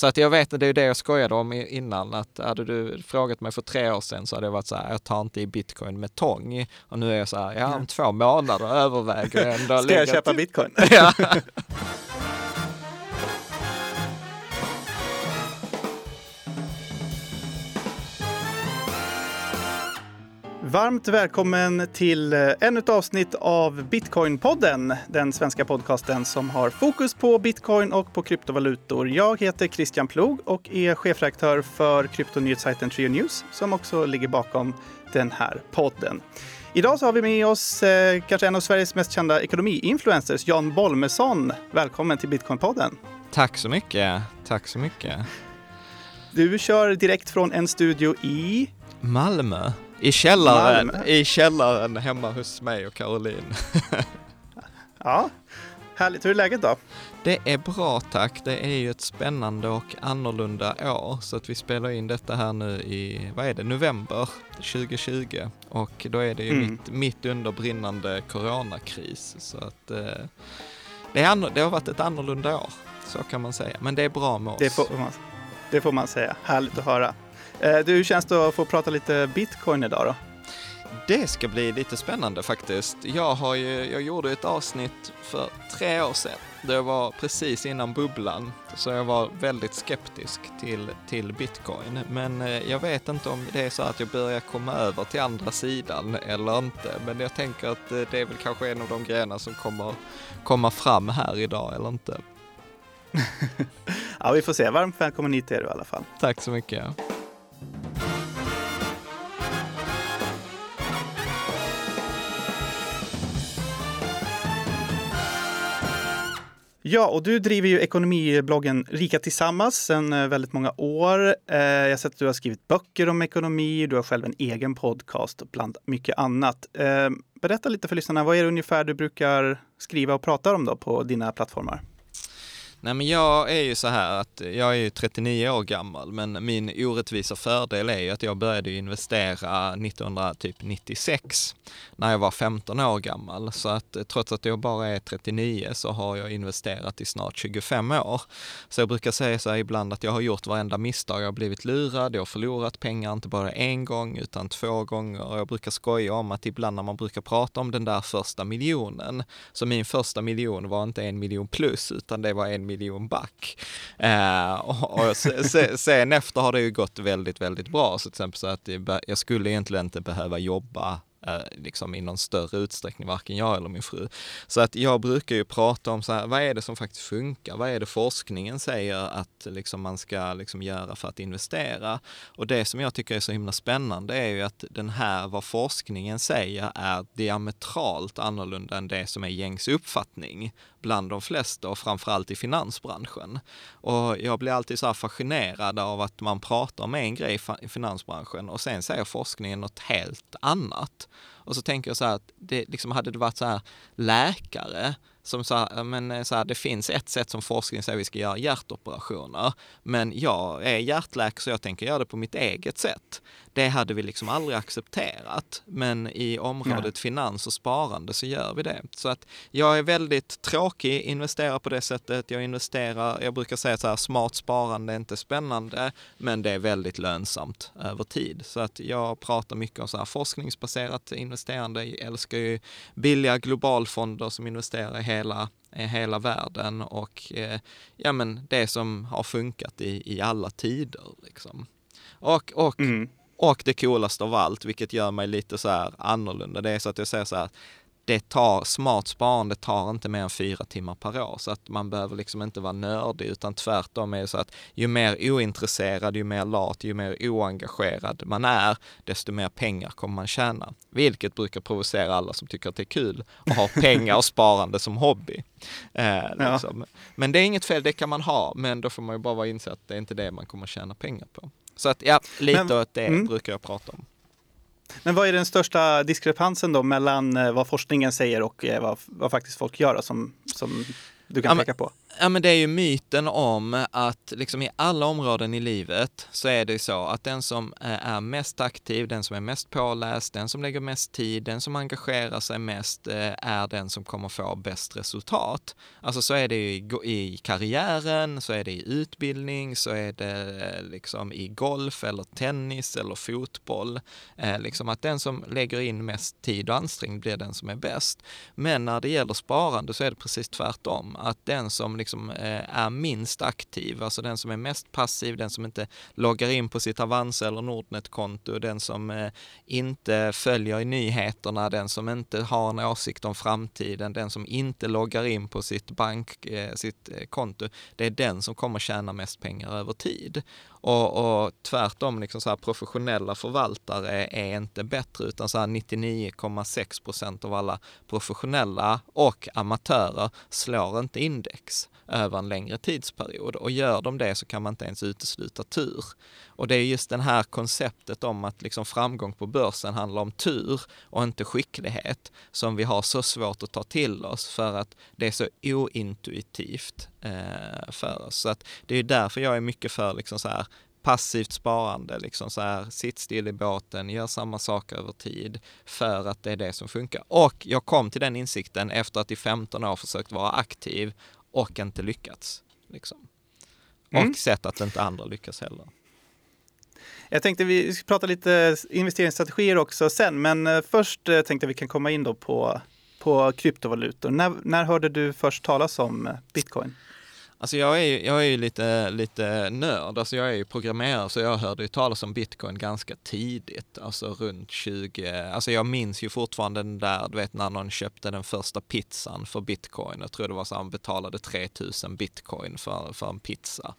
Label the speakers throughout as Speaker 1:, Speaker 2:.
Speaker 1: Så att jag vet, det är det jag skojade om innan, att hade du frågat mig för tre år sedan så hade jag varit så här, jag tar inte i bitcoin med tång. Och nu är jag så här, ja om två månader överväger jag ändå.
Speaker 2: Ska jag köpa bitcoin? Varmt välkommen till eh, ännu ett avsnitt av Bitcoin-podden. Den svenska podcasten som har fokus på bitcoin och på kryptovalutor. Jag heter Christian Plog och är chefredaktör för kryptonyhetssajten Trio News som också ligger bakom den här podden. Idag så har vi med oss eh, kanske en av Sveriges mest kända ekonomi-influencers, Jan Bolmesson. Välkommen till Bitcoin-podden.
Speaker 1: Tack så mycket. Tack så mycket.
Speaker 2: Du kör direkt från en studio i
Speaker 1: Malmö. I källaren, Malmö. i källaren hemma hos mig och Caroline.
Speaker 2: ja, härligt. Hur är läget då?
Speaker 1: Det är bra tack. Det är ju ett spännande och annorlunda år så att vi spelar in detta här nu i, vad är det, november 2020 och då är det ju mm. mitt, mitt under brinnande coronakris så att eh, det, är, det har varit ett annorlunda år, så kan man säga. Men det är bra med oss.
Speaker 2: Det får man, det får man säga. Härligt att höra. Eh, du, hur känns det att få prata lite bitcoin idag då?
Speaker 1: Det ska bli lite spännande faktiskt. Jag, har ju, jag gjorde ett avsnitt för tre år sedan. Det var precis innan bubblan, så jag var väldigt skeptisk till, till bitcoin. Men eh, jag vet inte om det är så att jag börjar komma över till andra sidan eller inte. Men jag tänker att eh, det är väl kanske en av de grejerna som kommer komma fram här idag eller inte.
Speaker 2: ja, vi får se. Varmt välkommen hit är du i alla fall.
Speaker 1: Tack så mycket.
Speaker 2: Ja, och du driver ju ekonomibloggen Rika Tillsammans sedan eh, väldigt många år. Eh, jag har sett att du har skrivit böcker om ekonomi, du har själv en egen podcast och bland mycket annat. Eh, berätta lite för lyssnarna, vad är det ungefär du brukar skriva och prata om då på dina plattformar?
Speaker 1: Nej men jag är ju så här att jag är ju 39 år gammal men min orättvisa fördel är ju att jag började investera 1996 typ när jag var 15 år gammal. Så att eh, trots att jag bara är 39 så har jag investerat i snart 25 år. Så jag brukar säga så här ibland att jag har gjort varenda misstag. Jag har blivit lurad, jag har förlorat pengar inte bara en gång utan två gånger. Och jag brukar skoja om att ibland när man brukar prata om den där första miljonen, så min första miljon var inte en miljon plus utan det var en miljon back. Eh, och, och sen, sen efter har det ju gått väldigt, väldigt bra. Så till exempel så att jag skulle egentligen inte behöva jobba Eh, liksom i någon större utsträckning, varken jag eller min fru. Så att jag brukar ju prata om så här, vad är det som faktiskt funkar? Vad är det forskningen säger att liksom man ska liksom göra för att investera? Och det som jag tycker är så himla spännande är ju att den här, vad forskningen säger, är diametralt annorlunda än det som är gängs uppfattning bland de flesta och framförallt i finansbranschen. Och jag blir alltid så här fascinerad av att man pratar om en grej i finansbranschen och sen säger forskningen något helt annat. Och så tänker jag så här att det liksom hade det varit så här läkare som sa, men eh, så här, det finns ett sätt som forskningen säger vi ska göra hjärtoperationer, men jag är hjärtläkare så jag tänker göra det på mitt eget sätt. Det hade vi liksom aldrig accepterat, men i området Nej. finans och sparande så gör vi det. Så att jag är väldigt tråkig, investerar på det sättet, jag investerar, jag brukar säga så här, smart sparande är inte spännande, men det är väldigt lönsamt över tid. Så att jag pratar mycket om så här forskningsbaserat investerande, jag älskar ju billiga globalfonder som investerar i hela i hela världen och eh, ja men det som har funkat i, i alla tider liksom. Och, och mm. Och det coolaste av allt, vilket gör mig lite så här annorlunda, det är så att jag säger så här, det tar, smart sparande tar inte mer än fyra timmar per år, så att man behöver liksom inte vara nördig, utan tvärtom är det så att ju mer ointresserad, ju mer lat, ju mer oengagerad man är, desto mer pengar kommer man tjäna. Vilket brukar provocera alla som tycker att det är kul att ha pengar och sparande som hobby. Eh, liksom. ja. Men det är inget fel, det kan man ha, men då får man ju bara vara inse att det är inte det man kommer tjäna pengar på. Så att ja, lite Men, åt det mm. brukar jag prata om.
Speaker 2: Men vad är den största diskrepansen då mellan eh, vad forskningen säger och eh, vad, vad faktiskt folk gör då, som, som du kan ja, peka på?
Speaker 1: Ja men det är ju myten om att liksom i alla områden i livet så är det så att den som eh, är mest aktiv, den som är mest påläst, den som lägger mest tid, den som engagerar sig mest eh, är den som kommer få bäst resultat. Alltså så är det i, i karriären, så är det i utbildning, så är det eh, liksom i golf eller tennis eller fotboll. Liksom att den som lägger in mest tid och ansträngning blir den som är bäst. Men när det gäller sparande så är det precis tvärtom, att den som liksom eh, är minst aktiv, alltså den som är mest passiv, den som inte loggar in på sitt Avanza eller Nordnet-konto, den som eh, inte följer i nyheterna, den som inte har en åsikt om framtiden, den som inte loggar in på sitt bank, eh, sitt konto, det är den som kommer tjäna mest pengar över tid. Och, och tvärtom, liksom så här, professionella förvaltare är inte bättre, utan 99,6 procent av alla professionella och amatörer slår inte index över en längre tidsperiod. Och gör de det så kan man inte ens utesluta tur. Och det är just det här konceptet om att liksom framgång på börsen handlar om tur och inte skicklighet som vi har så svårt att ta till oss för att det är så ointuitivt eh, för oss. Så att det är därför jag är mycket för liksom så här passivt sparande, liksom så här, sitt still i båten, gör samma saker över tid för att det är det som funkar. Och jag kom till den insikten efter att i 15 år försökt vara aktiv och inte lyckats. Liksom. Och mm. sett att inte andra lyckas heller.
Speaker 2: Jag tänkte vi ska prata lite investeringsstrategier också sen, men eh, först eh, tänkte vi kan komma in då på, på kryptovalutor. När, när hörde du först talas om eh, bitcoin?
Speaker 1: Alltså jag är ju, jag är ju lite, lite nörd, alltså jag är ju programmerare så jag hörde ju talas om bitcoin ganska tidigt, alltså runt 20, alltså jag minns ju fortfarande den där, du vet när någon köpte den första pizzan för bitcoin, jag tror det var så att han betalade 3000 bitcoin för, för en pizza.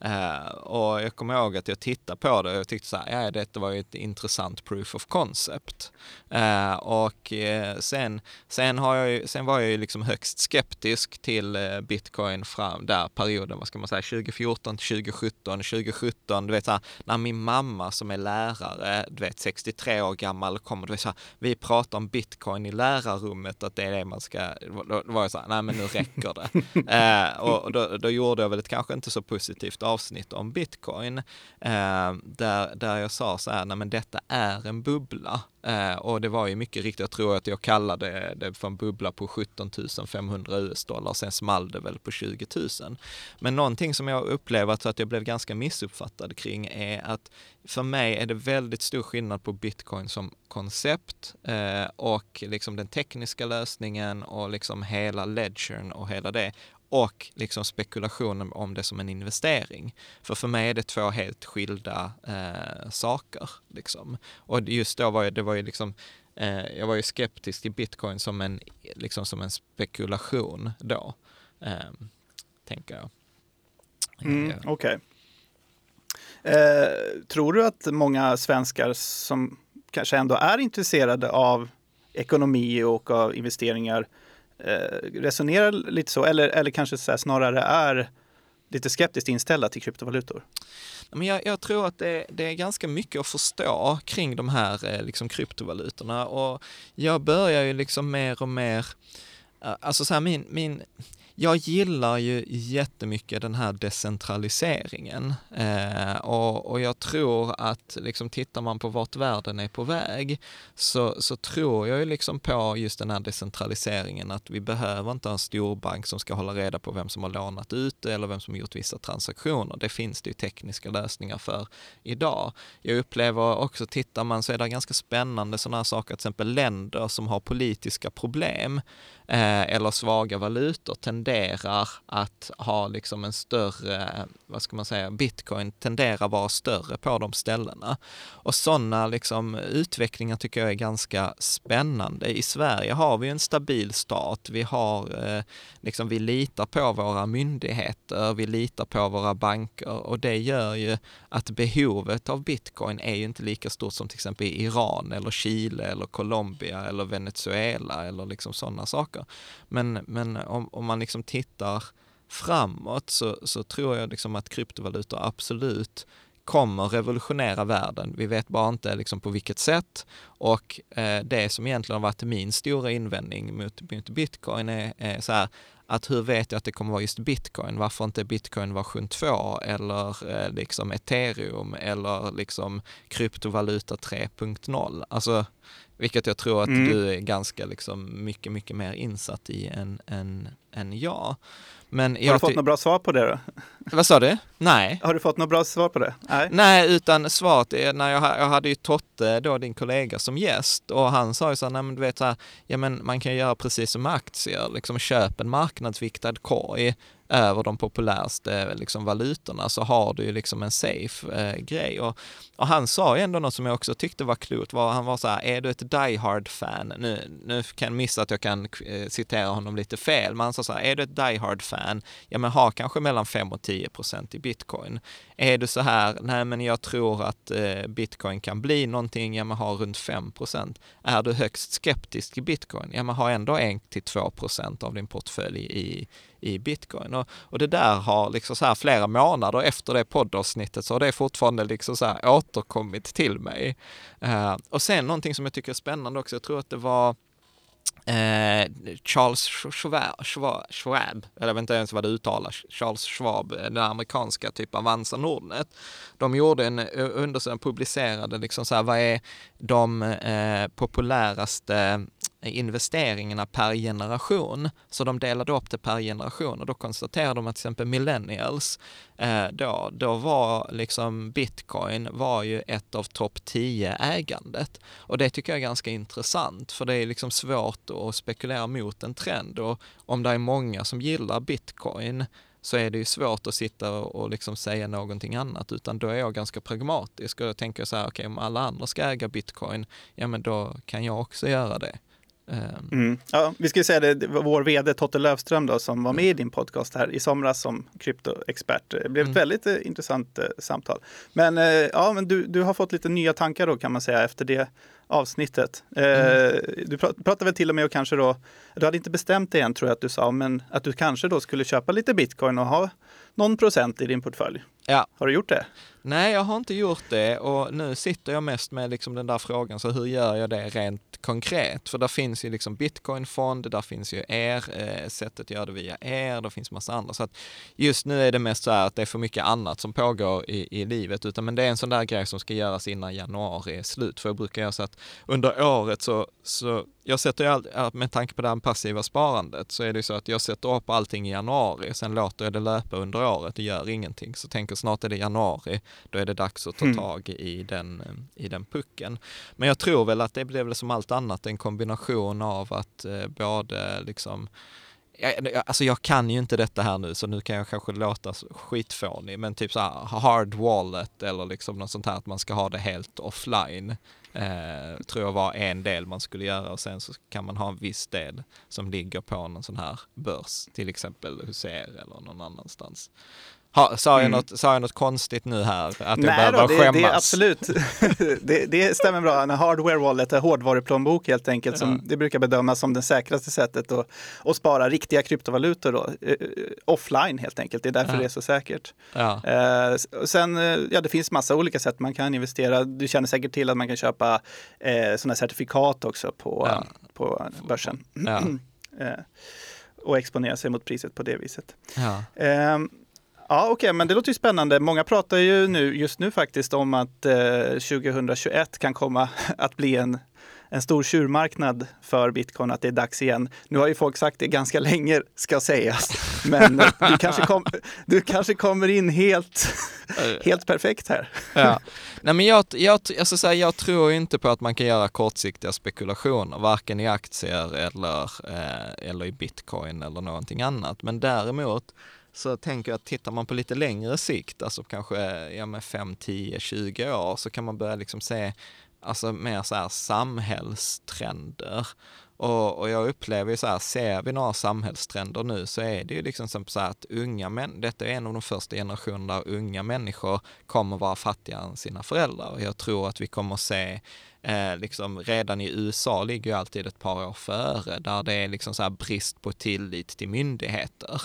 Speaker 1: Eh, och jag kommer ihåg att jag tittade på det och jag tyckte så här, ja detta var ju ett intressant proof of concept. Eh, och eh, sen, sen, har jag ju, sen var jag ju liksom högst skeptisk till eh, bitcoin fram där perioden, vad ska man säga, 2014 till 2017, 2017, du vet så här, när min mamma som är lärare, du vet 63 år gammal, kommer, du vet så här, vi pratar om bitcoin i lärarrummet, att det är det man ska, då var jag så här, nej men nu räcker det. eh, och då, då, gjorde jag väl ett kanske inte så positivt avsnitt om bitcoin, eh, där, där jag sa så här, nej men detta är en bubbla. Eh, och det var ju mycket riktigt, jag tror att jag kallade det för en bubbla på 17 500 US-dollar, sen small det väl på 20 000. Men någonting som jag upplever att jag blev ganska missuppfattad kring är att för mig är det väldigt stor skillnad på bitcoin som koncept eh, och liksom den tekniska lösningen och liksom hela ledgern och hela det och liksom spekulationen om det som en investering. För för mig är det två helt skilda eh, saker. Liksom. Och just då var jag, det var ju liksom, eh, jag var ju skeptisk till bitcoin som en, liksom som en spekulation då, eh, tänker jag.
Speaker 2: Mm, Okej. Okay. Eh, tror du att många svenskar som kanske ändå är intresserade av ekonomi och av investeringar Eh, resonerar lite så, eller, eller kanske så snarare är lite skeptiskt inställda till kryptovalutor?
Speaker 1: Men jag, jag tror att det, det, är ganska mycket att förstå kring de här eh, liksom, kryptovalutorna och jag börjar ju liksom mer och mer, eh, alltså så här min, min jag gillar ju jättemycket den här decentraliseringen eh, och, och, jag tror att liksom tittar man på vart världen är på väg så, så tror jag ju liksom på just den här decentraliseringen att vi behöver inte ha en storbank som ska hålla reda på vem som har lånat ut eller vem som har gjort vissa transaktioner. Det finns det ju tekniska lösningar för idag. Jag upplever också, tittar man så är det ganska spännande sådana här saker, till exempel länder som har politiska problem eh, eller svaga valutor tenderar att ha liksom en större, vad ska man säga, bitcoin tenderar vara större på de ställena. Och sådana liksom utvecklingar tycker jag är ganska spännande. I Sverige har vi en stabil stat, vi har, eh, liksom vi litar på våra myndigheter, vi litar på våra banker och det gör ju att behovet av bitcoin är ju inte lika stort som till exempel i Iran eller Chile eller Colombia eller Venezuela eller liksom sådana saker. Men, men om, om man liksom Liksom tittar framåt så, så tror jag liksom att kryptovalutor absolut kommer revolutionera världen. Vi vet bara inte liksom på vilket sätt. Och eh, det som egentligen har varit min stora invändning mot, mot bitcoin är, är så här, att hur vet jag att det kommer vara just bitcoin? Varför inte bitcoin version 2 eller eh, liksom ethereum eller liksom kryptovaluta 3.0? Alltså, vilket jag tror att mm. du är ganska liksom mycket, mycket mer insatt i än, än, än jag.
Speaker 2: Men jag har du fått något bra svar på det då?
Speaker 1: Vad sa du? Nej.
Speaker 2: Har du fått något bra svar på det?
Speaker 1: Nej, Nej utan svaret är när jag, jag hade ju Totte, då din kollega, som gäst och han sa ju så här, nej men du vet så här, ja men man kan göra precis som aktier, liksom köp en marknadsviktad korg över de populäraste liksom, valutorna så har du ju liksom en safe eh, grej. Och, och, han sa ju ändå något som jag också tyckte var klokt, var, han var så här, är du ett Die Hard-fan? Nu, nu kan jag missa att jag kan eh, citera honom lite fel, men han sa så här, är du ett Die Hard-fan? Ja, men ha kanske mellan 5 och 10 procent i bitcoin. Är du så här, nej men jag tror att eh, bitcoin kan bli någonting, ja men ha runt 5 procent. Är du högst skeptisk i bitcoin, ja men ha ändå 1 till 2 procent av din portfölj i, i bitcoin. Och, och det där har liksom så här flera månader efter det poddavsnittet så har det fortfarande liksom så här återkommit till mig. Eh, och sen någonting som jag tycker är spännande också, jag tror att det var Eh, Charles Schwab, Schwab, Schwab, eller jag vet inte ens vad det uttalas, Charles Schwab, eh, den amerikanska typ Avanza Nordnet. De gjorde en eh, undersökning, publicerade liksom så här, vad är de eh, populäraste investeringarna per generation. Så de delade upp det per generation och då konstaterade de att till exempel millennials, eh, då, då var liksom bitcoin var ju ett av topp 10 ägandet. Och det tycker jag är ganska intressant för det är liksom svårt att spekulera mot en trend och om det är många som gillar bitcoin så är det ju svårt att sitta och liksom säga någonting annat, utan då är jag ganska pragmatisk och då tänker jag så här, okej, okay, om alla andra ska äga bitcoin, ja men då kan jag också göra det.
Speaker 2: Ehm. Mm. Ja, vi ska säga det, det var vår vd Totte Löfström då, som var med i din podcast här i somras som kryptoexpert. Det blev ett mm. väldigt eh, intressant eh, samtal. Men, eh, ja, men du, du har fått lite nya tankar då kan man säga efter det avsnittet. Mm. Du pratade väl till och med och kanske då, du hade inte bestämt dig än tror jag att du sa, men att du kanske då skulle köpa lite bitcoin och ha någon procent i din portfölj.
Speaker 1: Ja.
Speaker 2: Har du gjort det?
Speaker 1: Nej, jag har inte gjort det och nu sitter jag mest med liksom den där frågan, så hur gör jag det rent konkret? För där finns ju liksom bitcoinfond, där finns ju er, eh, sättet att göra det via er, det finns massa andra. Så att just nu är det mest så här att det är för mycket annat som pågår i, i livet, utan men det är en sån där grej som ska göras innan januari är slut. För jag brukar göra så att under året så, så jag sätter ju all, med tanke på det här passiva sparandet så är det ju så att jag sätter upp allting i januari, sen låter jag det löpa under året och gör ingenting. Så tänker snart är det januari, då är det dags att ta mm. tag i den, i den pucken. Men jag tror väl att det blir väl som allt annat en kombination av att eh, både liksom jag, alltså jag kan ju inte detta här nu så nu kan jag kanske låta skitfånig men typ så hard wallet eller liksom något sånt här att man ska ha det helt offline. Eh, tror jag var en del man skulle göra och sen så kan man ha en viss del som ligger på någon sån här börs, till exempel hos er eller någon annanstans. Ha, sa, jag mm. något, sa jag något konstigt nu här? Att jag
Speaker 2: Nej då, det, skämmas? det absolut. det, det, stämmer bra. En hardware wallet, en hårdvaruplånbok helt enkelt, som det brukar bedömas som det säkraste sättet att, att spara riktiga kryptovalutor då, uh, offline helt enkelt. Det är därför ja. det är så säkert. Ja. Uh, sen, uh, ja det finns massa olika sätt man kan investera. Du känner säkert till att man kan köpa uh, sådana certifikat också på, ja. på börsen. och exponera sig mot priset på det viset. Ja. Ja, okej, okay, men det låter ju spännande. Många pratar ju nu, just nu faktiskt om att eh, 2021 kan komma att bli en, en stor tjurmarknad för bitcoin, att det är dags igen. Nu har ju folk sagt det ganska länge, ska sägas, men du kanske, kom, du kanske kommer in helt, helt perfekt här.
Speaker 1: Ja. Nej, men jag, jag, alltså så här, jag tror inte på att man kan göra kortsiktiga spekulationer, varken i aktier eller, eh, eller i bitcoin eller någonting annat. Men däremot så tänker jag att tittar man på lite längre sikt, alltså kanske ja, med 5, 10, 20 år, så kan man börja liksom se alltså mer så här samhällstrender. Och, och jag upplever ju så här, ser vi några samhällstrender nu så är det ju liksom så här att unga män, detta är en av de första generationerna där unga människor kommer vara fattigare än sina föräldrar. Och Jag tror att vi kommer se eh, liksom redan i USA ligger ju alltid ett par år före, där det är liksom så här brist på tillit till myndigheter.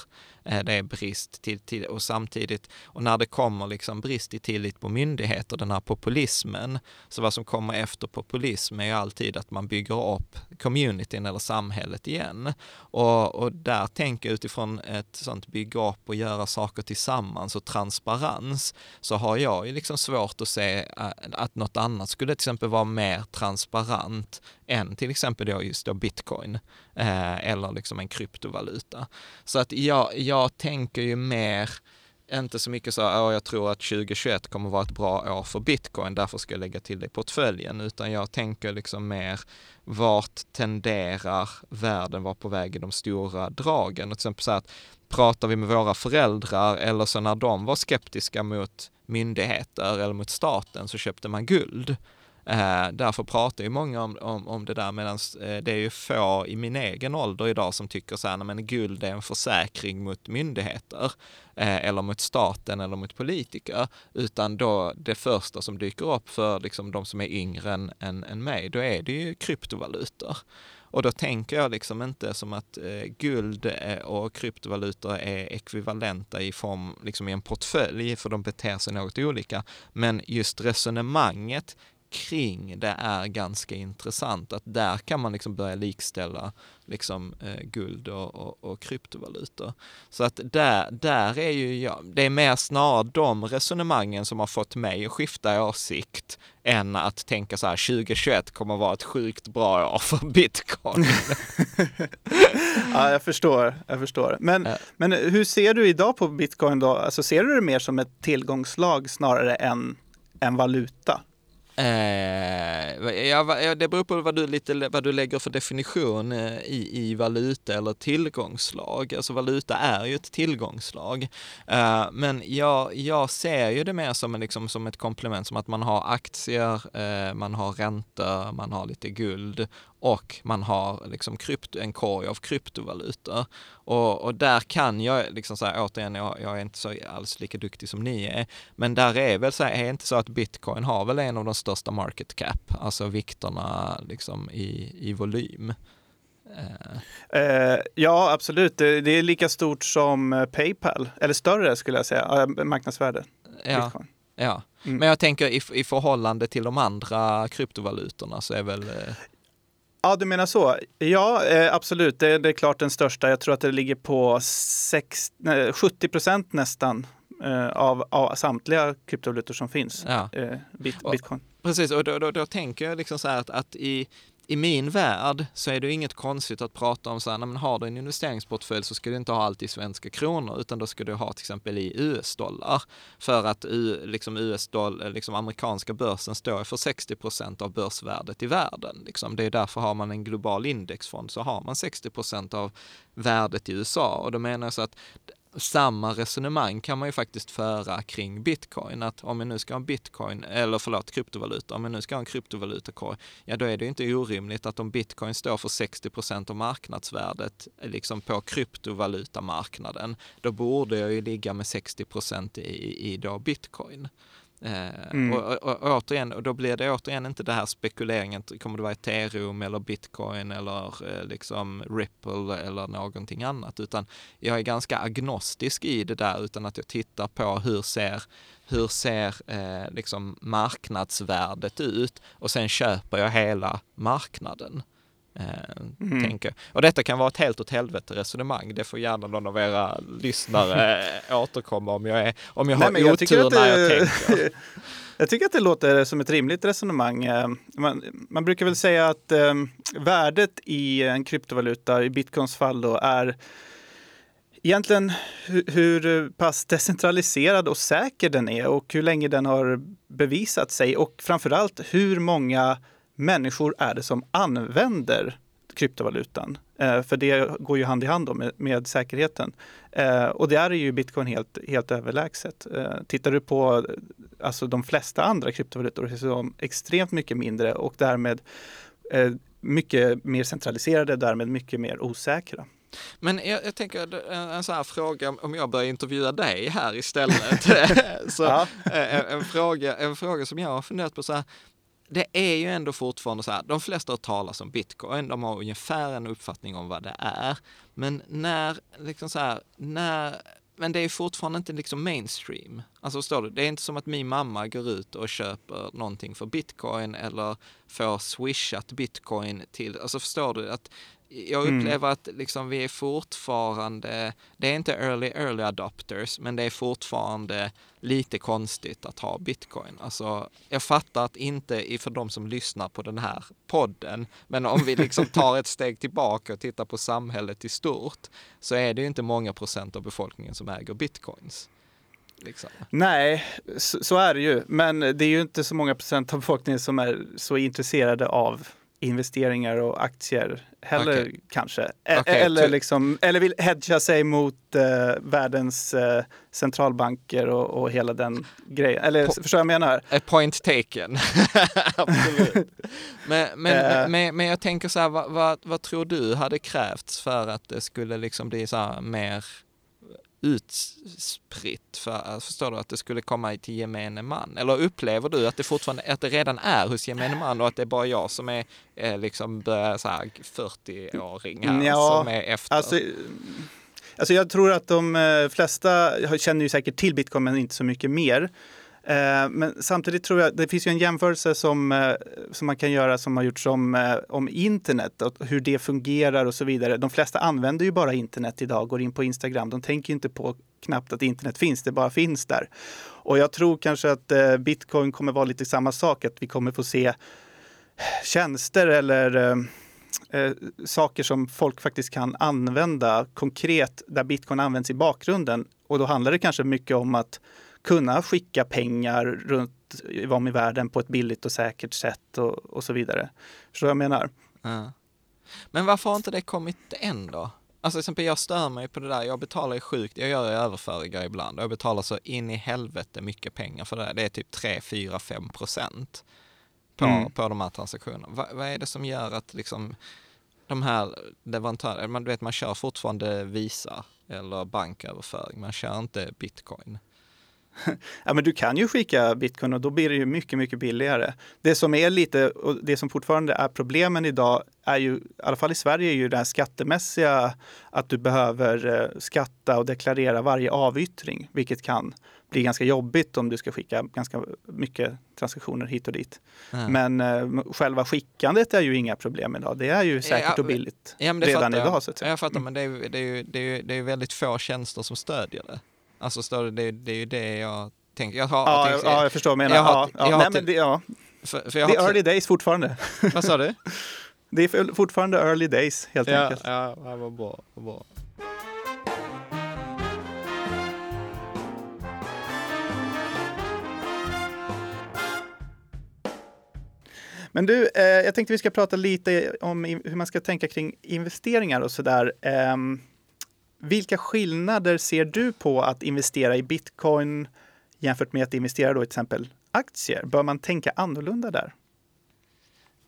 Speaker 1: Eh, det är brist till, till, och samtidigt, och när det kommer liksom brist i tillit på myndigheter, den här populismen, så vad som kommer efter populism är ju alltid att man bygger upp communityn eller samhället igen. Och, och där tänker jag utifrån ett sånt bygga upp och göra saker tillsammans och transparens, så har jag ju liksom svårt att se eh, att något annat skulle till exempel vara mer transparent än till exempel då just då bitcoin eh, eller liksom en kryptovaluta. Så att jag, jag tänker ju mer inte så mycket så, att jag tror att 2021 kommer vara ett bra år för bitcoin, därför ska jag lägga till det i portföljen, utan jag tänker liksom mer vart tenderar världen vara på väg i de stora dragen? Och till exempel så att pratar vi med våra föräldrar eller så när de var skeptiska mot myndigheter eller mot staten så köpte man guld. Eh, därför pratar ju många om, om, om det där medan eh, det är ju få i min egen ålder idag som tycker så här, men guld är en försäkring mot myndigheter eh, eller mot staten eller mot politiker, utan då det första som dyker upp för liksom de som är yngre än, än, än mig, då är det ju kryptovalutor. Och då tänker jag liksom inte som att eh, guld eh, och kryptovalutor är ekvivalenta i form, liksom i en portfölj, för de beter sig något olika. Men just resonemanget kring det är ganska intressant. Att där kan man liksom börja likställa liksom, eh, guld och, och, och, kryptovalutor. Så att där, där är ju jag, det är mer snarare de resonemangen som har fått mig att skifta åsikt än att tänka så här 2021 kommer att vara ett sjukt bra år för bitcoin.
Speaker 2: ja, jag förstår. Jag förstår. Men, ja. men hur ser du idag på bitcoin då? Alltså, ser du det mer som ett tillgångslag snarare än en valuta?
Speaker 1: Eh, ja, det beror på vad du, lite, vad du lägger för definition eh, i, i valuta eller tillgångslag. Alltså valuta är ju ett tillgångslag. Eh, men jag, jag ser ju det mer som, en, liksom, som ett komplement, som att man har aktier, eh, man har räntor, man har lite guld och man har liksom krypto, en korg av kryptovalutor. Och, och där kan jag liksom säga återigen, jag, jag, är inte så alls lika duktig som ni är, men där är väl så här, är inte så att bitcoin har väl en av de största market cap, alltså vikterna liksom i, i volym.
Speaker 2: Uh, ja, absolut. Det, det, är lika stort som Paypal, eller större skulle jag säga, marknadsvärde.
Speaker 1: Ja. Bitcoin. Ja, mm. men jag tänker i, i förhållande till de andra kryptovalutorna så är väl eh,
Speaker 2: Ja, du menar så. Ja, eh, absolut. Det, det, är klart den största. Jag tror att det ligger på 6, nej, 70 procent nästan eh, av, av, samtliga kryptovalutor som finns. Ja. Eh, bit, bitcoin.
Speaker 1: Precis, och då, då, då, tänker jag liksom så här att, att i i min värld så är det inget konstigt att prata om så här, men har du en investeringsportfölj så ska du inte ha allt i svenska kronor, utan då ska du ha till exempel i US-dollar. För att liksom US-dollar, eh, liksom amerikanska börsen står för 60 procent av börsvärdet i världen. Liksom. Det är därför har man en global indexfond så har man 60 procent av värdet i USA. Och då menar jag så att samma resonemang kan man ju faktiskt föra kring bitcoin. Att om jag nu ska ha en bitcoin, eller förlåt, kryptovaluta, om jag nu ska ha en kryptovalutakorg, ja då är det ju inte orimligt att om bitcoin står för 60 procent av marknadsvärdet liksom på kryptovalutamarknaden, då borde jag ju ligga med 60 procent i, i då bitcoin. Eh, mm. Och, och, och, återigen, och då blir det återigen inte det här spekuleringen, kommer det vara ethereum eller bitcoin eller eh, liksom ripple eller någonting annat, utan jag är ganska agnostisk i det där utan att jag tittar på hur ser, hur ser eh, liksom marknadsvärdet ut och sen köper jag hela marknaden. Eh, mm. Tänker. Och detta kan vara ett helt åt helvete resonemang. Det får gärna någon av era lyssnare återkomma om jag, är, om jag har Nej, otur jag när jag tänker.
Speaker 2: jag tycker att det låter som ett rimligt resonemang. Eh, man, man brukar väl säga att eh, värdet i en kryptovaluta, i bitcoins fall då, är egentligen hur, hur pass decentraliserad och säker den är och hur länge den har bevisat sig och framförallt hur många människor är det som använder kryptovalutan? Eh, för det går ju hand i hand med, med säkerheten. Eh, och där är ju bitcoin helt, helt överlägset. Eh, tittar du på alltså, de flesta andra kryptovalutor så är de extremt mycket mindre och därmed mycket mer centraliserade, därmed mycket mer osäkra.
Speaker 1: Men jag, jag, tänker en sån här fråga, om jag börjar intervjua dig här istället. så, ja. en, en, fråga, en fråga som jag har funderat på så här, det är ju ändå fortfarande så här, de flesta har talat om bitcoin, de har ungefär en uppfattning om vad det är. Men när, liksom så här, när men det är fortfarande inte liksom mainstream. Alltså förstår du, det är inte som att min mamma går ut och köper någonting för bitcoin eller får swishat bitcoin till, alltså förstår du att jag mm. upplever mm. att liksom vi är fortfarande, det är inte early, early adopters, men det är fortfarande lite konstigt att ha bitcoin. Alltså, jag fattar att inte för de som lyssnar på den här podden, men om vi liksom tar ett steg tillbaka och tittar på samhället i stort, så är det ju inte många procent av befolkningen som äger bitcoins. Liksom.
Speaker 2: Nej, så, så, är det ju. Men det är ju inte så många procent av befolkningen som är så intresserade av investeringar och aktier heller okay. kanske. Okay. Eller, liksom, eller vill hedga sig mot eh, världens eh, centralbanker och, och, hela den grejen. Eller po förstår jag vad jag menar?
Speaker 1: A point taken. Absolut. men, men, uh, men, men, jag tänker så här, vad, vad, vad, tror du hade krävts för att det skulle liksom bli så här mer utspritt för, förstår du, att det skulle komma till gemene man? Eller upplever du att det fortfarande, att det redan är hos gemene man och att det är bara jag som är eh, liksom börjar så här 40-åring här ja, som är efter?
Speaker 2: Alltså, alltså jag tror att de eh, flesta känner ju säkert till bitcoin men inte så mycket mer. Eh, men samtidigt tror jag, det finns ju en jämförelse som, eh, som man kan göra som har gjorts om, eh, om internet och hur det fungerar och så vidare. De flesta använder ju bara internet idag, går in på Instagram. De tänker inte på knappt att internet finns, det bara finns där. Och jag tror kanske att bitcoin kommer vara lite samma sak, att vi kommer få se tjänster eller eh, saker som folk faktiskt kan använda konkret där bitcoin används i bakgrunden. Och då handlar det kanske mycket om att kunna skicka pengar runt om i världen på ett billigt och säkert sätt och, och så vidare. Förstår vad jag menar? Ja.
Speaker 1: Men varför har inte det kommit än då? Alltså till exempel jag stör mig på det där, jag betalar ju sjukt, jag gör överföringar ibland och jag betalar så in i helvete mycket pengar för det. Det är typ 3, 4, 5 procent på, mm. på de här transaktionerna. Va, vad är det som gör att liksom de här leverantörerna, man, vet, man kör fortfarande Visa eller banköverföring, man kör inte bitcoin.
Speaker 2: ja, men du kan ju skicka bitcoin och då blir det ju mycket, mycket billigare. Det som är lite, och det som fortfarande är problemen idag är ju, i alla fall i Sverige, är ju det här skattemässiga, att du behöver eh, skatta och deklarera varje avyttring, vilket kan bli ganska jobbigt om du ska skicka ganska mycket transaktioner hit och dit. Mm. Men eh, själva skickandet är ju inga problem idag. Det är ju säkert ja, och billigt ja, redan idag. Så att
Speaker 1: säga. Jag fattar, men det är, det är ju det är, det är väldigt få tjänster som stödjer det. Alltså står det, det, det är ju det jag tänker. Jag har,
Speaker 2: ja, jag, ja, jag förstår vad du menar. Ja, ja. Nej, men det, ja. För, för det är early days fortfarande.
Speaker 1: Vad sa du?
Speaker 2: det är fortfarande early days helt
Speaker 1: ja,
Speaker 2: enkelt.
Speaker 1: Ja, ja vad bra. Vad bra.
Speaker 2: Men du, eh, jag tänkte vi ska prata lite om hur man ska tänka kring investeringar och sådär. Eh, vilka skillnader ser du på att investera i bitcoin jämfört med att investera då i till exempel aktier? Bör man tänka annorlunda där?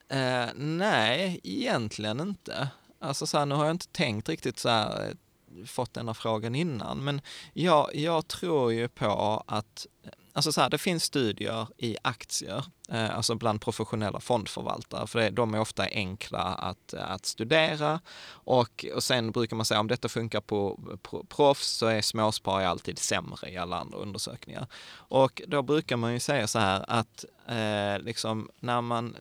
Speaker 1: Eh, nej, egentligen inte. Alltså så här, nu har jag inte tänkt riktigt så här, eh, fått den här frågan innan, men jag, jag tror ju på att Alltså så här, det finns studier i aktier, eh, alltså bland professionella fondförvaltare, för det, de är ofta enkla att, att studera. Och, och sen brukar man säga om detta funkar på, på proffs så är småsparare alltid sämre i alla andra undersökningar. Och då brukar man ju säga så här att eh, liksom, när man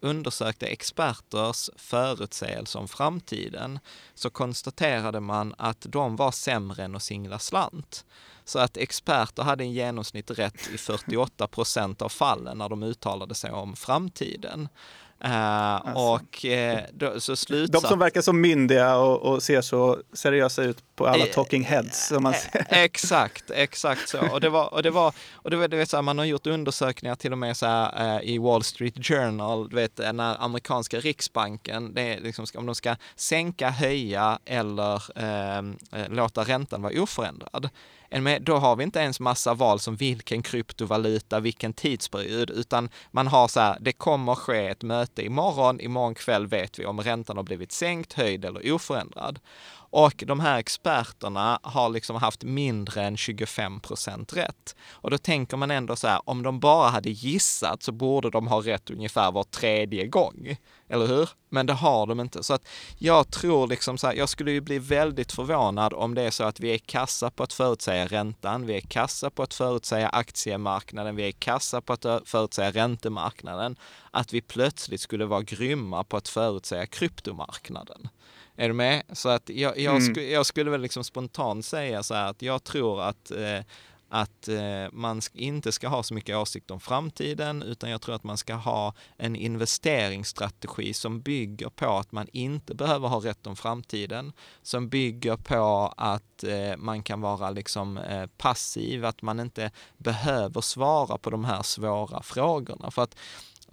Speaker 1: undersökte experters förutsägelser om framtiden så konstaterade man att de var sämre än att singla slant. Så att experter hade en genomsnitt rätt i 48 procent av fallen när de uttalade sig om framtiden. Uh. Och uh, så slutsats...
Speaker 2: De som verkar så myndiga och, och, ser så seriösa ut på alla uh, talking heads. Som man ser.
Speaker 1: Exakt, exakt så. Och det var, och det var, och det var, du vet, så här, man har gjort undersökningar till och med så här, i Wall Street Journal, du vet när amerikanska riksbanken, det är liksom, om de ska sänka, höja eller ehm, låta räntan vara oförändrad då har vi inte ens massa val som vilken kryptovaluta, vilken tidsperiod, utan man har så här, det kommer ske ett möte imorgon, imorgon kväll vet vi om räntan har blivit sänkt, höjd eller oförändrad. Och de här experterna har liksom haft mindre än 25 procent rätt. Och då tänker man ändå så här, om de bara hade gissat så borde de ha rätt ungefär var tredje gång. Eller hur? Men det har de inte. Så att jag tror liksom så här, jag skulle ju bli väldigt förvånad om det är så att vi är kassa på att förutsäga räntan, vi är kassa på att förutsäga aktiemarknaden, vi är kassa på att förutsäga räntemarknaden, att vi plötsligt skulle vara grymma på att förutsäga kryptomarknaden. Är du med? Så att jag, jag, mm. sk jag skulle väl liksom spontant säga så här att jag tror att eh, att eh, man inte ska ha så mycket åsikt om framtiden, utan jag tror att man ska ha en investeringsstrategi som bygger på att man inte behöver ha rätt om framtiden, som bygger på att eh, man kan vara liksom eh, passiv, att man inte behöver svara på de här svåra frågorna. För att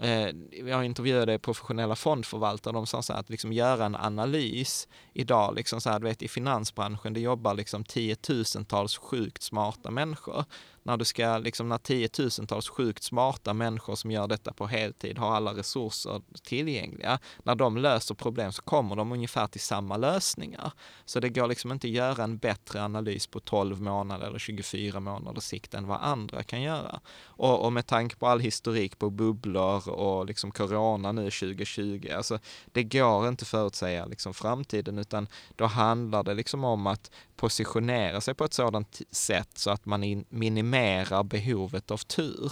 Speaker 1: Eh, jag intervjuade professionella fondförvaltare, de sa så här att liksom göra en analys idag, liksom så här, du vet i finansbranschen, det jobbar liksom tiotusentals sjukt smarta människor när du ska, liksom när tiotusentals sjukt smarta människor som gör detta på heltid har alla resurser tillgängliga, när de löser problem så kommer de ungefär till samma lösningar. Så det går liksom inte att göra en bättre analys på 12 månader eller 24 månader sikt än vad andra kan göra. Och, och med tanke på all historik på bubblor och liksom corona nu 2020, alltså det går inte förutsäga liksom framtiden utan då handlar det liksom om att positionera sig på ett sådant sätt så att man minimerar behovet av tur.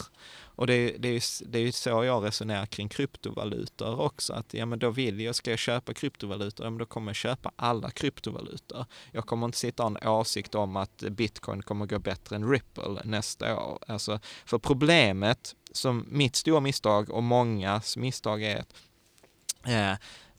Speaker 1: Och det, det, är, det är så jag resonerar kring kryptovalutor också, att ja men då vill jag, ska jag köpa kryptovalutor, ja men då kommer jag köpa alla kryptovalutor. Jag kommer inte sitta och ha en åsikt om att bitcoin kommer gå bättre än Ripple nästa år. Alltså, för problemet, som mitt stora misstag och mångas misstag är att eh,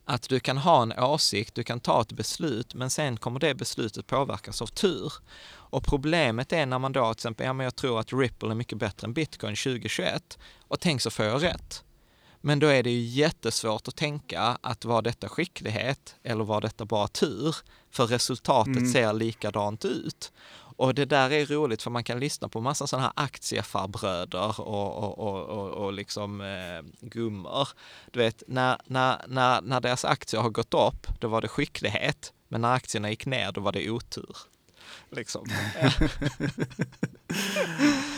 Speaker 1: att du kan ha en åsikt, du kan ta ett beslut, men sen kommer det beslutet påverkas av tur. Och problemet är när man då till exempel, ja men jag tror att Ripple är mycket bättre än Bitcoin 2021 och tänk så får jag rätt. Men då är det ju jättesvårt att tänka att var detta skicklighet eller var detta bara tur? För resultatet mm. ser likadant ut. Och det där är roligt för man kan lyssna på massa sådana här aktiefarbröder och, och, och, och, och liksom eh, gummor. Du vet, när, när, när, när deras aktier har gått upp, då var det skicklighet. Men när aktierna gick ner, då var det otur. Liksom.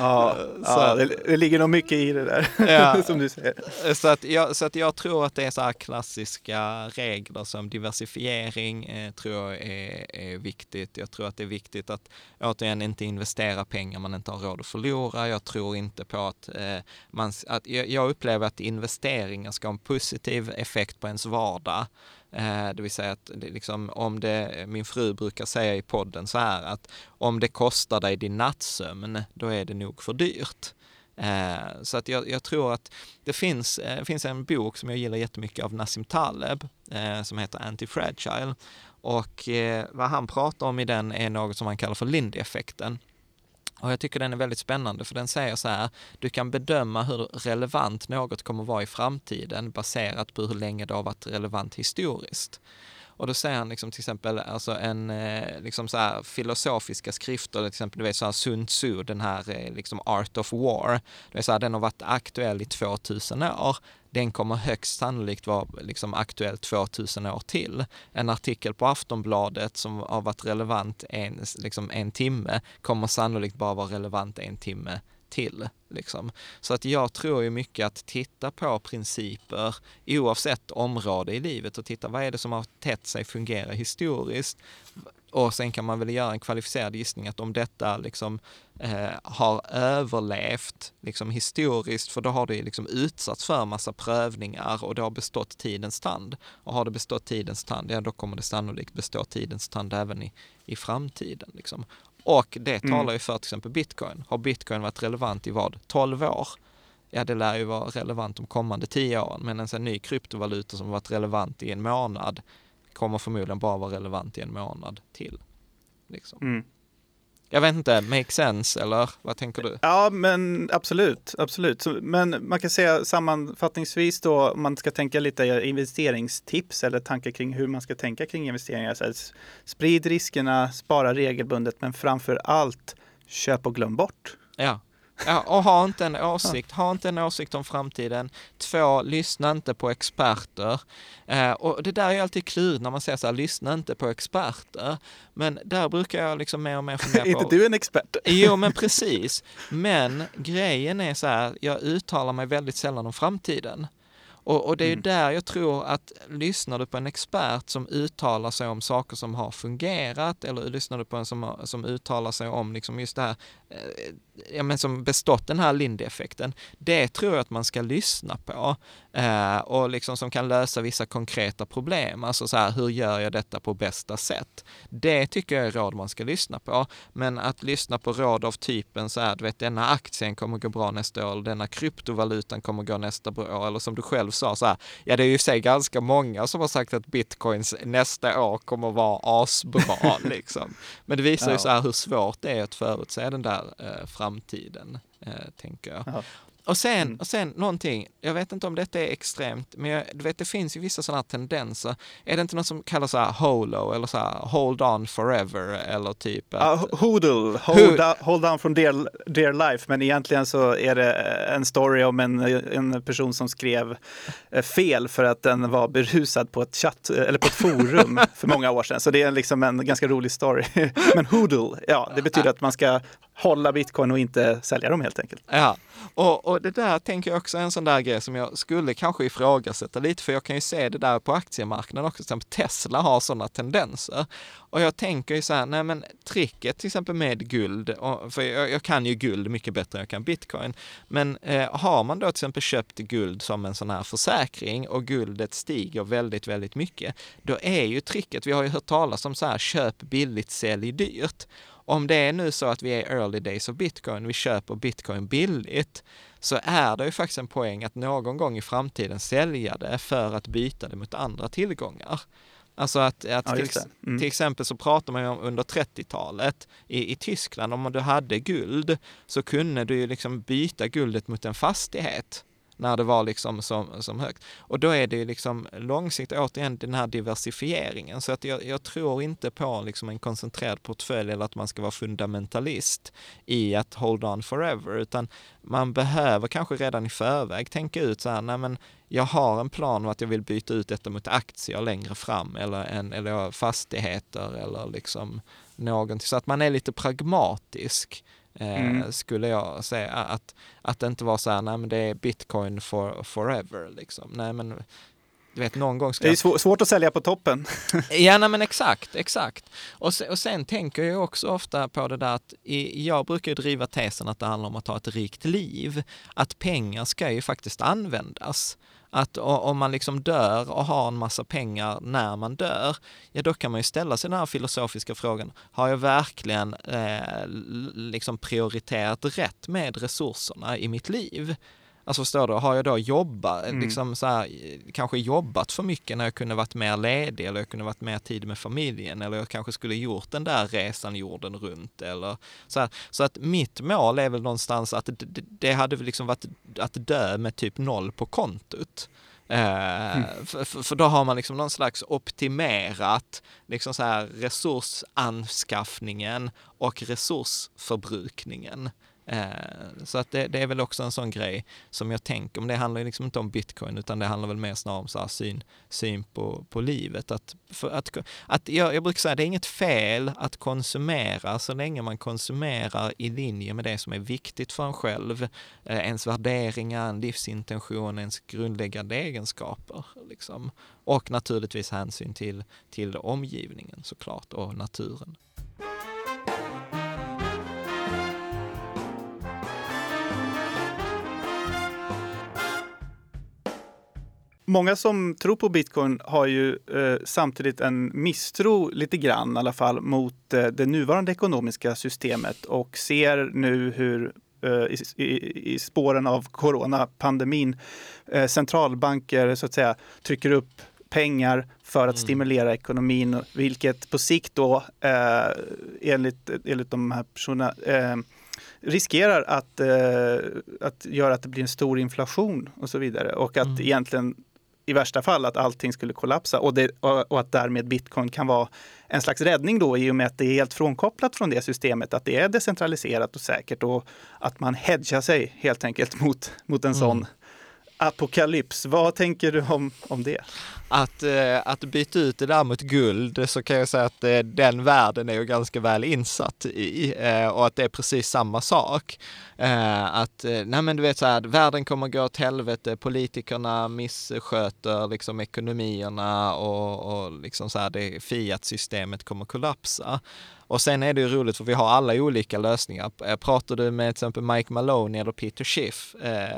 Speaker 2: ja, ja det, det, ligger nog mycket i det där, ja, som du säger.
Speaker 1: Så att, jag, så att jag tror att det är så här klassiska regler som diversifiering eh, tror jag är, är viktigt. Jag tror att det är viktigt att återigen inte investera pengar man inte har råd att förlora. Jag tror inte på att eh, man, att jag, jag upplever att investeringar ska ha en positiv effekt på ens vardag. Eh, det vill säga att liksom, om det, min fru brukar säga i podden så här att om det kostar dig din nattsömn, då är det nog för dyrt. Eh, så att jag, jag, tror att det finns, eh, finns en bok som jag gillar jättemycket av Nassim Taleb eh, som heter Anti-Fragile. Och eh, vad han pratar om i den är något som han kallar för Lindy-effekten. Och jag tycker den är väldigt spännande för den säger så här, du kan bedöma hur relevant något kommer vara i framtiden baserat på hur länge det har varit relevant historiskt. Och då säger han liksom till exempel alltså en eh, liksom så här filosofiska skrifter, till exempel du vet så här Sun Tzu, den här eh, liksom Art of War. Det är så här, den har varit aktuell i 2000 år. Den kommer högst sannolikt vara liksom aktuell 2000 år till. En artikel på Aftonbladet som har varit relevant en, liksom en timme kommer sannolikt bara vara relevant en timme till. Liksom. Så att jag tror ju mycket att titta på principer oavsett område i livet och titta vad är det som har tätt sig fungera historiskt och sen kan man väl göra en kvalificerad gissning att om detta liksom, eh, har överlevt liksom, historiskt, för då har det liksom utsatts för massa prövningar och det har bestått tidens tand. Och har det bestått tidens tand, ja då kommer det sannolikt bestå tidens tand även i, i framtiden. Liksom. Och det mm. talar ju för till exempel bitcoin. Har bitcoin varit relevant i vad? 12 år? Ja, det lär ju vara relevant de kommande 10 åren, men en ny kryptovaluta som varit relevant i en månad kommer förmodligen bara vara relevant i en månad till. Liksom. Mm. Jag vet inte, make sense eller vad tänker du?
Speaker 2: Ja, men absolut, absolut. Men man kan säga sammanfattningsvis då, om man ska tänka lite investeringstips eller tankar kring hur man ska tänka kring investeringar. Så här, sprid riskerna, spara regelbundet, men framför allt köp och glöm bort.
Speaker 1: Ja. Ja, och ha inte en åsikt, ha inte en åsikt om framtiden. Två, lyssna inte på experter. Eh, och det där är alltid klurigt när man säger så här, lyssna inte på experter. Men där brukar jag liksom mer och mer fundera på.
Speaker 2: är inte du en expert?
Speaker 1: jo, men precis. Men grejen är så här, jag uttalar mig väldigt sällan om framtiden. Och, och det är mm. där jag tror att lyssnar du på en expert som uttalar sig om saker som har fungerat eller lyssnar du på en som, som uttalar sig om liksom just det här Eh, ja, men som bestått den här Lindy-effekten, det tror jag att man ska lyssna på eh, och liksom som kan lösa vissa konkreta problem. Alltså så här, hur gör jag detta på bästa sätt? Det tycker jag är råd man ska lyssna på. Men att lyssna på råd av typen så här, du vet, denna aktien kommer gå bra nästa år, eller denna kryptovalutan kommer gå nästa år, eller som du själv sa så här, ja det är ju sig ganska många som har sagt att bitcoins nästa år kommer vara asbra liksom. Men det visar ju så här hur svårt det är att förutse den där eh, framtiden, eh, tänker jag. Aha. Och sen, mm. och sen någonting, jag vet inte om detta är extremt, men jag, du vet det finns ju vissa sådana tendenser. Är det inte något som kallas så här holo eller så här hold on forever eller typ?
Speaker 2: Att, uh, hodl, hold, ho hold on from dear, dear life, men egentligen så är det en story om en, en person som skrev eh, fel för att den var berusad på ett chatt eller på ett forum för många år sedan. Så det är liksom en ganska rolig story. men hodl, ja, det betyder att man ska hålla bitcoin och inte sälja dem helt enkelt.
Speaker 1: Ja, och, och det där tänker jag också är en sån där grej som jag skulle kanske ifrågasätta lite, för jag kan ju se det där på aktiemarknaden också, till exempel Tesla har sådana tendenser. Och jag tänker ju så här, nej men tricket till exempel med guld, och, för jag, jag, kan ju guld mycket bättre än jag kan bitcoin, men eh, har man då till exempel köpt guld som en sån här försäkring och guldet stiger väldigt, väldigt mycket, då är ju tricket, vi har ju hört talas om så här, köp billigt, sälj dyrt. Om det är nu så att vi är early days of bitcoin, vi köper bitcoin billigt, så är det ju faktiskt en poäng att någon gång i framtiden sälja det för att byta det mot andra tillgångar. Alltså att, att ja, till, mm. till, exempel så pratar man ju om under 30-talet i, i Tyskland, om du hade guld så kunde du ju liksom byta guldet mot en fastighet när det var liksom som, som högt. Och då är det ju liksom långsiktigt återigen den här diversifieringen. Så att jag, jag tror inte på liksom en koncentrerad portfölj eller att man ska vara fundamentalist i att hold on forever, utan man behöver kanske redan i förväg tänka ut så här, nej men jag har en plan om att jag vill byta ut detta mot aktier längre fram eller, en, eller fastigheter eller liksom någonting. Så att man är lite pragmatisk mm. skulle jag säga. Att, att det inte var så här, nej men det är bitcoin for, forever liksom. Nej men du vet, någon gång ska...
Speaker 2: Det är svårt att sälja på toppen.
Speaker 1: ja, nej, men exakt, exakt. Och sen, och sen tänker jag också ofta på det där att i, jag brukar driva tesen att det handlar om att ha ett rikt liv. Att pengar ska ju faktiskt användas. Att om man liksom dör och har en massa pengar när man dör, ja då kan man ju ställa sig den här filosofiska frågan, har jag verkligen eh, liksom prioriterat rätt med resurserna i mitt liv? Alltså förstår du, har jag då jobbat, mm. liksom så här, kanske jobbat för mycket när jag kunde varit mer ledig eller jag kunde varit mer tid med familjen eller jag kanske skulle gjort den där resan jorden runt eller så här. Så att mitt mål är väl någonstans att det, det hade liksom varit att dö med typ noll på kontot. Eh, mm. För, för, då har man liksom någon slags optimerat liksom så här resursanskaffningen och resursförbrukningen. Eh, så att det, det, är väl också en sån grej som jag tänker, men det handlar ju liksom inte om bitcoin utan det handlar väl mer snarare om så här syn, syn på, på livet. Att, att, att jag, jag brukar säga, det är inget fel att konsumera så länge man konsumerar i linje med det som är viktigt för en själv, eh, ens värderingar, en livsintention, ens grundläggande egenskaper. Liksom. Och naturligtvis hänsyn till, till omgivningen såklart och naturen.
Speaker 2: Många som tror på bitcoin har ju eh, samtidigt en misstro lite grann i alla fall mot eh, det nuvarande ekonomiska systemet och ser nu hur eh, i, i, i, spåren av coronapandemin eh, centralbanker så att säga trycker upp pengar för att mm. stimulera ekonomin, vilket på sikt då eh, enligt, enligt de här personerna eh, riskerar att, eh, att göra att det blir en stor inflation och så vidare och att mm. egentligen i värsta fall att allting skulle kollapsa och, det, och, att därmed bitcoin kan vara en slags räddning då i och med att det är helt frånkopplat från det systemet, att det är decentraliserat och säkert och att man hedgar sig helt enkelt mot, mot en mm. sån apokalyps. Vad tänker du om, om det?
Speaker 1: Att, eh, att byta ut det där mot guld så kan jag säga att eh, den världen är ju ganska väl insatt i eh, och att det är precis samma sak. Att, nej men du vet så här, världen kommer gå åt helvete, politikerna missköter liksom ekonomierna och, och liksom så här, det Fiat-systemet kommer kollapsa. Och sen är det ju roligt för vi har alla olika lösningar. Pratar du med till exempel Mike Maloney eller Peter Schiff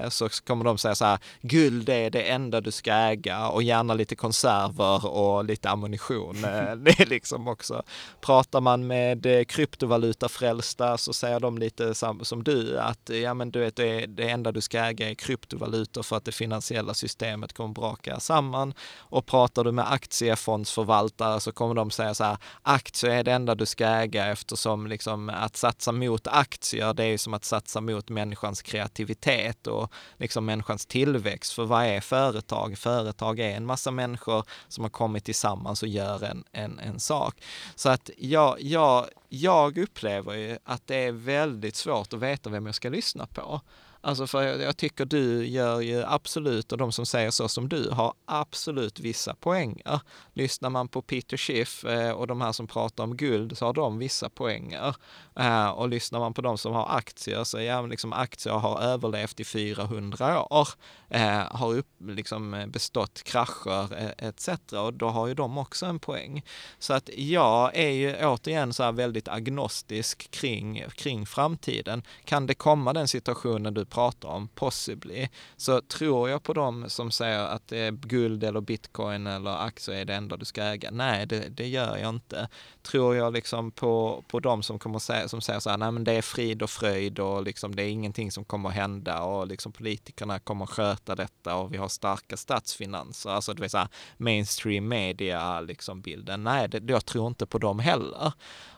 Speaker 1: så kommer de säga så här, guld är det enda du ska äga och gärna lite konserver och lite ammunition. Eh, det är liksom också, pratar man med eh, kryptovalutafrälsta så säger de lite som, som du, att ja men du vet det, det enda du ska äga är kryptovalutor för att det finansiella systemet kommer braka samman. Och pratar du med aktiefondsförvaltare så kommer de säga så här, aktier är det enda du ska äga eftersom liksom att satsa mot aktier, det är som att satsa mot människans kreativitet och liksom människans tillväxt. För vad är företag? Företag är en massa människor som har kommit tillsammans och gör en, en, en sak. Så att jag, jag, jag upplever ju att det är väldigt svårt att veta vem jag ska lyssna på. Alltså för jag tycker du gör ju absolut, och de som säger så som du, har absolut vissa poänger. Lyssnar man på Peter Schiff eh, och de här som pratar om guld så har de vissa poänger. Eh, och lyssnar man på de som har aktier så ja, liksom aktier har överlevt i 400 år, eh, har upp, liksom eh, bestått krascher eh, etc. Och då har ju de också en poäng. Så att jag är ju återigen så här väldigt agnostisk kring, kring framtiden. Kan det komma den situationen du pratar om, possibly, så tror jag på dem som säger att det är guld eller bitcoin eller aktier är det enda du ska äga. Nej, det, det gör jag inte. Tror jag liksom på, på dem som kommer säga, som säger så här, nej men det är frid och fröjd och liksom det är ingenting som kommer att hända och liksom politikerna kommer att sköta detta och vi har starka statsfinanser, alltså det vill säga mainstream media liksom bilden. Nej, det, jag tror inte på dem heller.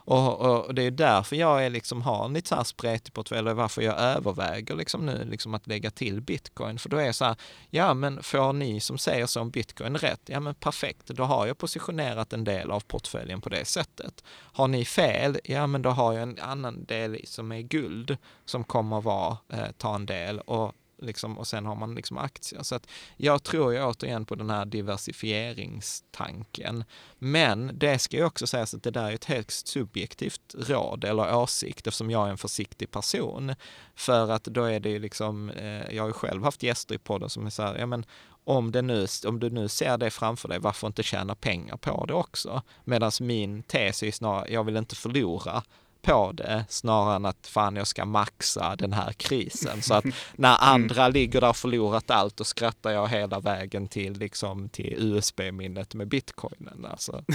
Speaker 1: Och, och, det är därför jag är liksom har en lite så här spretig portfölj och varför jag överväger liksom nu liksom att lägga till bitcoin. För då är det så här, ja men får ni som säger så om bitcoin rätt? Ja men perfekt, då har jag positionerat en del av portföljen på det sättet. Har ni fel? Ja men då har jag en annan del som är guld som kommer vara, eh, ta en del och Liksom, och sen har man liksom aktier. Så att jag tror ju återigen på den här diversifieringstanken. Men det ska ju också sägas att det där är ett högst subjektivt råd eller åsikt eftersom jag är en försiktig person. För att då är det ju liksom, eh, jag har ju själv haft gäster i podden som är så här, ja men om, det nu, om du nu ser det framför dig, varför inte tjäna pengar på det också? Medan min tes är snarare, jag vill inte förlora på det snarare än att fan jag ska maxa den här krisen. Så att när mm. andra ligger där och förlorat allt, då skrattar jag hela vägen till, liksom, till USB-minnet med bitcoinen. Alltså.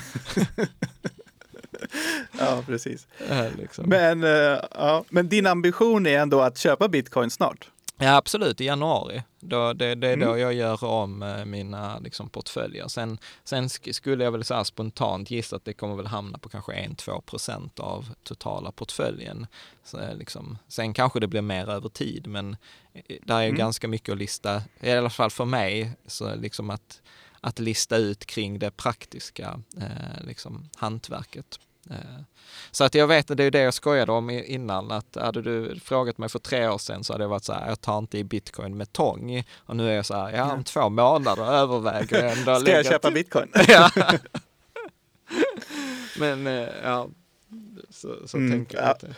Speaker 2: ja, precis. Äh, liksom. men, uh, ja, men din ambition är ändå att köpa bitcoin snart?
Speaker 1: Ja, absolut, i januari. Då, det, det är då mm. jag gör om eh, mina liksom, portföljer. Sen, sen skulle jag väl så spontant gissa att det kommer väl hamna på kanske 1-2 procent av totala portföljen. Så, eh, liksom, sen kanske det blir mer över tid, men eh, där är mm. ganska mycket att lista, i alla fall för mig, så liksom att, att lista ut kring det praktiska eh, liksom, hantverket. Eh, så att jag vet, det är det jag skojade om innan, att hade du frågat mig för tre år sedan så hade jag varit så här, jag tar inte i bitcoin med tång. Och nu är jag så här, ja om två månader överväger jag ändå.
Speaker 2: Ska jag köpa bitcoin?
Speaker 1: ja. Men eh, ja, så, så mm, tänker jag ja. inte.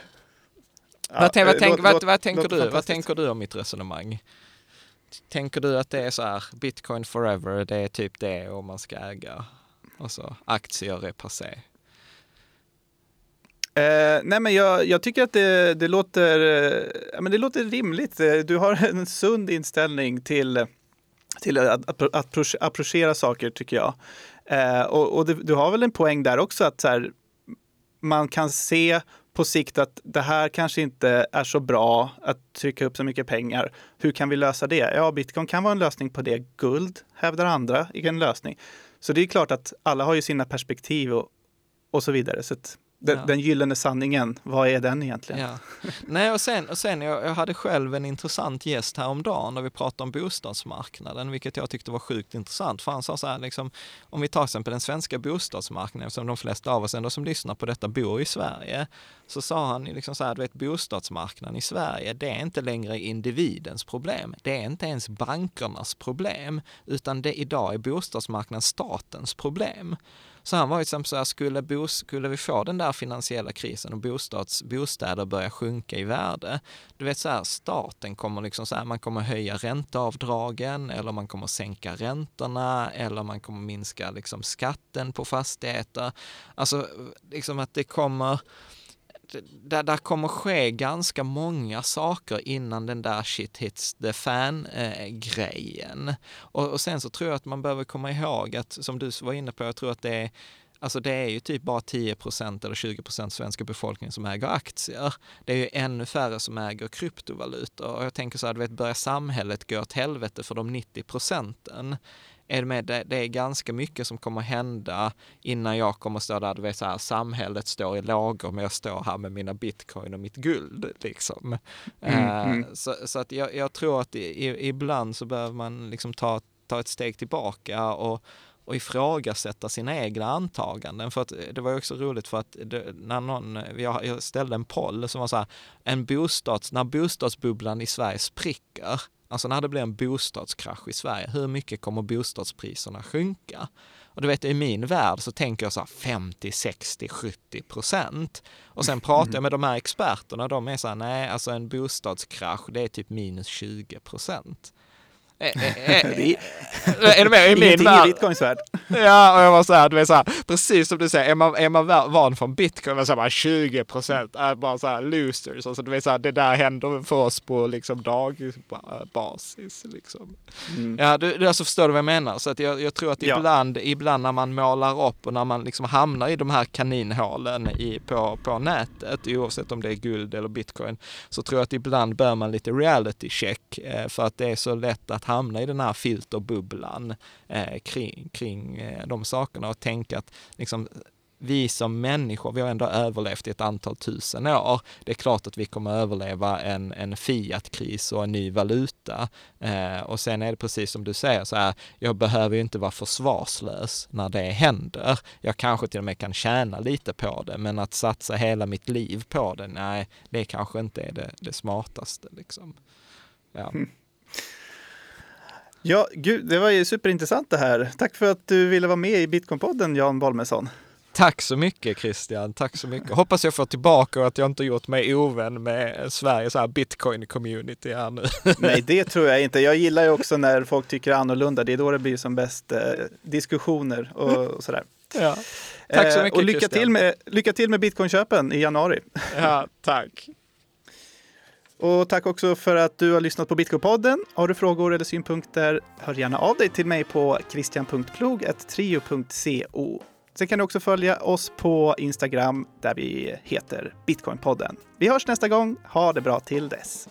Speaker 1: Ja, vad, tänk, vad, tänk, vad, vad, tänker du? Vad tänker du om mitt resonemang? Tänker du att det är så här, bitcoin forever, det är typ det och man ska äga? Och så aktier är passé.
Speaker 2: Eh, nej men jag, jag, tycker att det, det, låter, eh, men det låter rimligt. Eh, du har en sund inställning till, till att, att, att approchera saker tycker jag. Eh, och, och du, du, har väl en poäng där också att så här, man kan se på sikt att det här kanske inte är så bra att trycka upp så mycket pengar. Hur kan vi lösa det? Ja, bitcoin kan vara en lösning på det. Guld hävdar andra är en lösning. Så det är klart att alla har ju sina perspektiv och, och så vidare. Så att den,
Speaker 1: Ja.
Speaker 2: den gyllene sanningen, vad är den egentligen?
Speaker 1: Ja. Nej, och sen, och sen jag, jag hade själv en intressant gäst häromdagen när vi pratade om bostadsmarknaden, vilket jag tyckte var sjukt intressant. För han sa så här, liksom, om vi tar till exempel den svenska bostadsmarknaden, som de flesta av oss ändå som lyssnar på detta bor i Sverige, så sa han liksom så här, du vet bostadsmarknaden i Sverige, det är inte längre individens problem. Det är inte ens bankernas problem, utan det idag är bostadsmarknaden statens problem. Så han var ju som så här, skulle, bos, skulle vi få den där finansiella krisen och bostads, bostäder börja sjunka i värde, du vet så här, staten kommer liksom så här, man kommer höja ränteavdragen eller man kommer sänka räntorna eller man kommer minska liksom skatten på fastigheter. Alltså liksom att det kommer, där, där kommer ske ganska många saker innan den där shit hits the fan eh, grejen. Och, och sen så tror jag att man behöver komma ihåg att, som du var inne på, jag tror att det är Alltså det är ju typ bara 10% eller 20% svenska befolkningen som äger aktier. Det är ju ännu färre som äger kryptovalutor. Och jag tänker så här, du vet, börjar samhället gå åt helvete för de 90 procenten? Är med, det, det är ganska mycket som kommer hända innan jag kommer stå där, du vet så här, samhället står i lågor men jag står här med mina bitcoin och mitt guld liksom.
Speaker 2: Mm,
Speaker 1: Eh,
Speaker 2: mm.
Speaker 1: Så, så att jag, jag tror att i, i, ibland så behöver man liksom ta, ta ett steg tillbaka och och ifrågasätta sina egna antaganden. För att det var också roligt för att det, när någon, jag, jag ställde en poll som var så här, en bostads, när bostadsbubblan i Sverige spricker, alltså när det blir en bostadskrasch i Sverige, hur mycket kommer bostadspriserna sjunka? Och du vet, i min värld så tänker jag så här 50, 60, 70 procent. Och sen pratar jag med de här experterna, de är så här, nej, alltså en bostadskrasch, det är typ minus 20 procent. Är, är, är, är du med? I min
Speaker 2: Ingenting i
Speaker 1: värld,
Speaker 2: bitcoins värld.
Speaker 1: Ja, och jag var så här, du vet så här, precis som du säger, är man, är man va- van från bitcoin, men så här, bara 20 procent är bara så här losers. Alltså, du vet så här, det där händer för oss på liksom dagbasis. Liksom.
Speaker 2: Mm.
Speaker 1: Ja, du, du, alltså förstår du vad jag menar? Så att jag, jag tror att
Speaker 2: Ja.
Speaker 1: ibland, ibland när man målar upp och när man liksom hamnar i de här kaninhålen i, på, på nätet, oavsett om det är guld eller bitcoin, så tror jag att ibland bör man lite reality check eh, för att det är så lätt att hamna i den här filterbubblan eh, kring, kring eh, de sakerna och tänka att liksom, vi som människor, vi har ändå överlevt i ett antal tusen år. Det är klart att vi kommer överleva en, en Fiat-kris och en ny valuta. Eh, och sen är det precis som du säger, så här, jag behöver ju inte vara försvarslös när det händer. Jag kanske till och med kan tjäna lite på det, men att satsa hela mitt liv på det, nej, det kanske inte är det, det smartaste. Liksom. Ja. Hm.
Speaker 2: Ja, gud, det var ju superintressant det här. Tack för att du ville vara med i Bitcoinpodden, Jan Bolmesson.
Speaker 1: Tack så mycket Christian, tack så mycket. Hoppas jag får tillbaka och att jag inte gjort mig ovän med Sveriges bitcoin-community här nu.
Speaker 2: Nej, det tror jag inte. Jag gillar ju också när folk tycker annorlunda. Det är då det blir som bäst eh, diskussioner och, och sådär.
Speaker 1: Ja. Tack så
Speaker 2: Eh,
Speaker 1: mycket
Speaker 2: och lycka
Speaker 1: Christian.
Speaker 2: till, med, lycka till med bitcoinköpen i januari.
Speaker 1: Ja, tack.
Speaker 2: Och tack också för att du har lyssnat på Bitcoinpodden. Har du frågor eller synpunkter, hör gärna av dig till mig på christian.plog.trio.co. Sen kan du också följa oss på Instagram där vi heter Bitcoinpodden. Vi hörs nästa gång. Ha det bra till dess.